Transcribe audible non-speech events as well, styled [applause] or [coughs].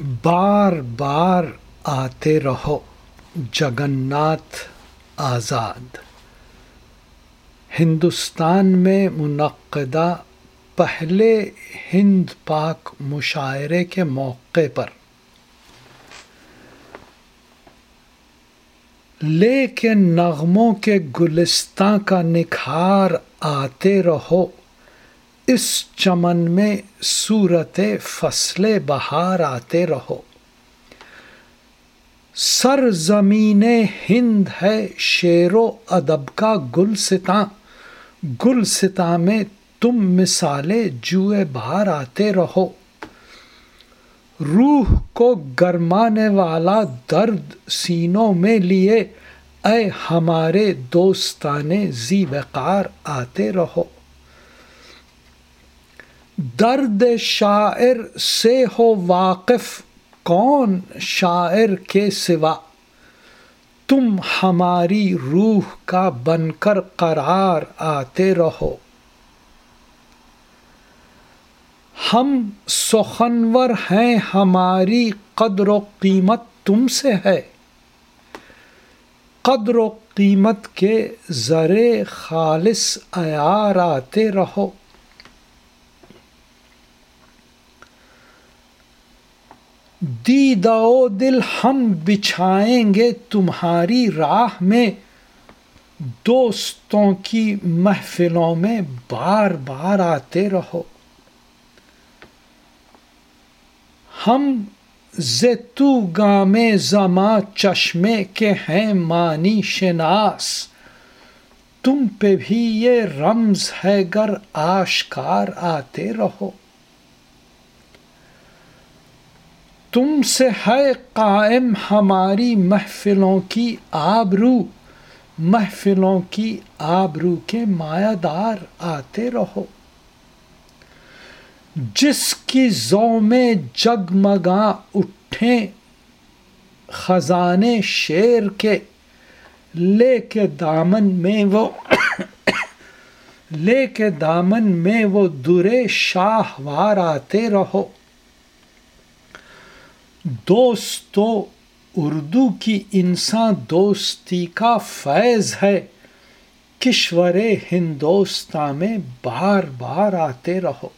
بار بار آتے رہو جگناتھ آزاد۔ ہندوستان میں منعقدہ پہلے ہند پاک مشاعرے کے موقع پر۔ لے کے نغموں کے گلستان کا نکھار آتے رہو اس چمن میں صورت فصل بہار آتے رہو۔ سر زمین ہند ہے شیر و ادب کا گل ستا گل ستا میں تم مثالیں جوئے باہر آتے رہو۔ روح کو گرمانے والا درد سینوں میں لیے اے ہمارے دوستانے زی وقار آتے رہو۔ درد شاعر سے ہو واقف، کون شاعر کے سوا؟ تم ہماری روح کا بن کر قرار آتے رہو۔ ہم سخنور ہیں، ہماری قدر و قیمت تم سے ہے۔ قدر و قیمت کے ذرے خالص ایار آتے رہو۔ دیدو دل ہم بچھائیں گے تمہاری راہ میں۔ دوستوں کی محفلوں میں بار بار آتے رہو۔ ہم زیتو گام زماں چشمے کے ہیں مانی شناس۔ تم پہ بھی یہ رمز ہے گر آشکار آتے رہو۔ تم سے ہے قائم ہماری محفلوں کی آبرو۔ محفلوں کی آبرو کے مایا دار آتے رہو۔ جس کی زو میں جگمگا اٹھیں خزانے شیر کے، لے کے دامن میں وہ [coughs] لے کے دامن میں وہ درے شاہوار آتے رہو۔ دوستو اردو کی انسان دوستی کا فیض ہے۔ کشور ہندوستان میں بار بار آتے رہو۔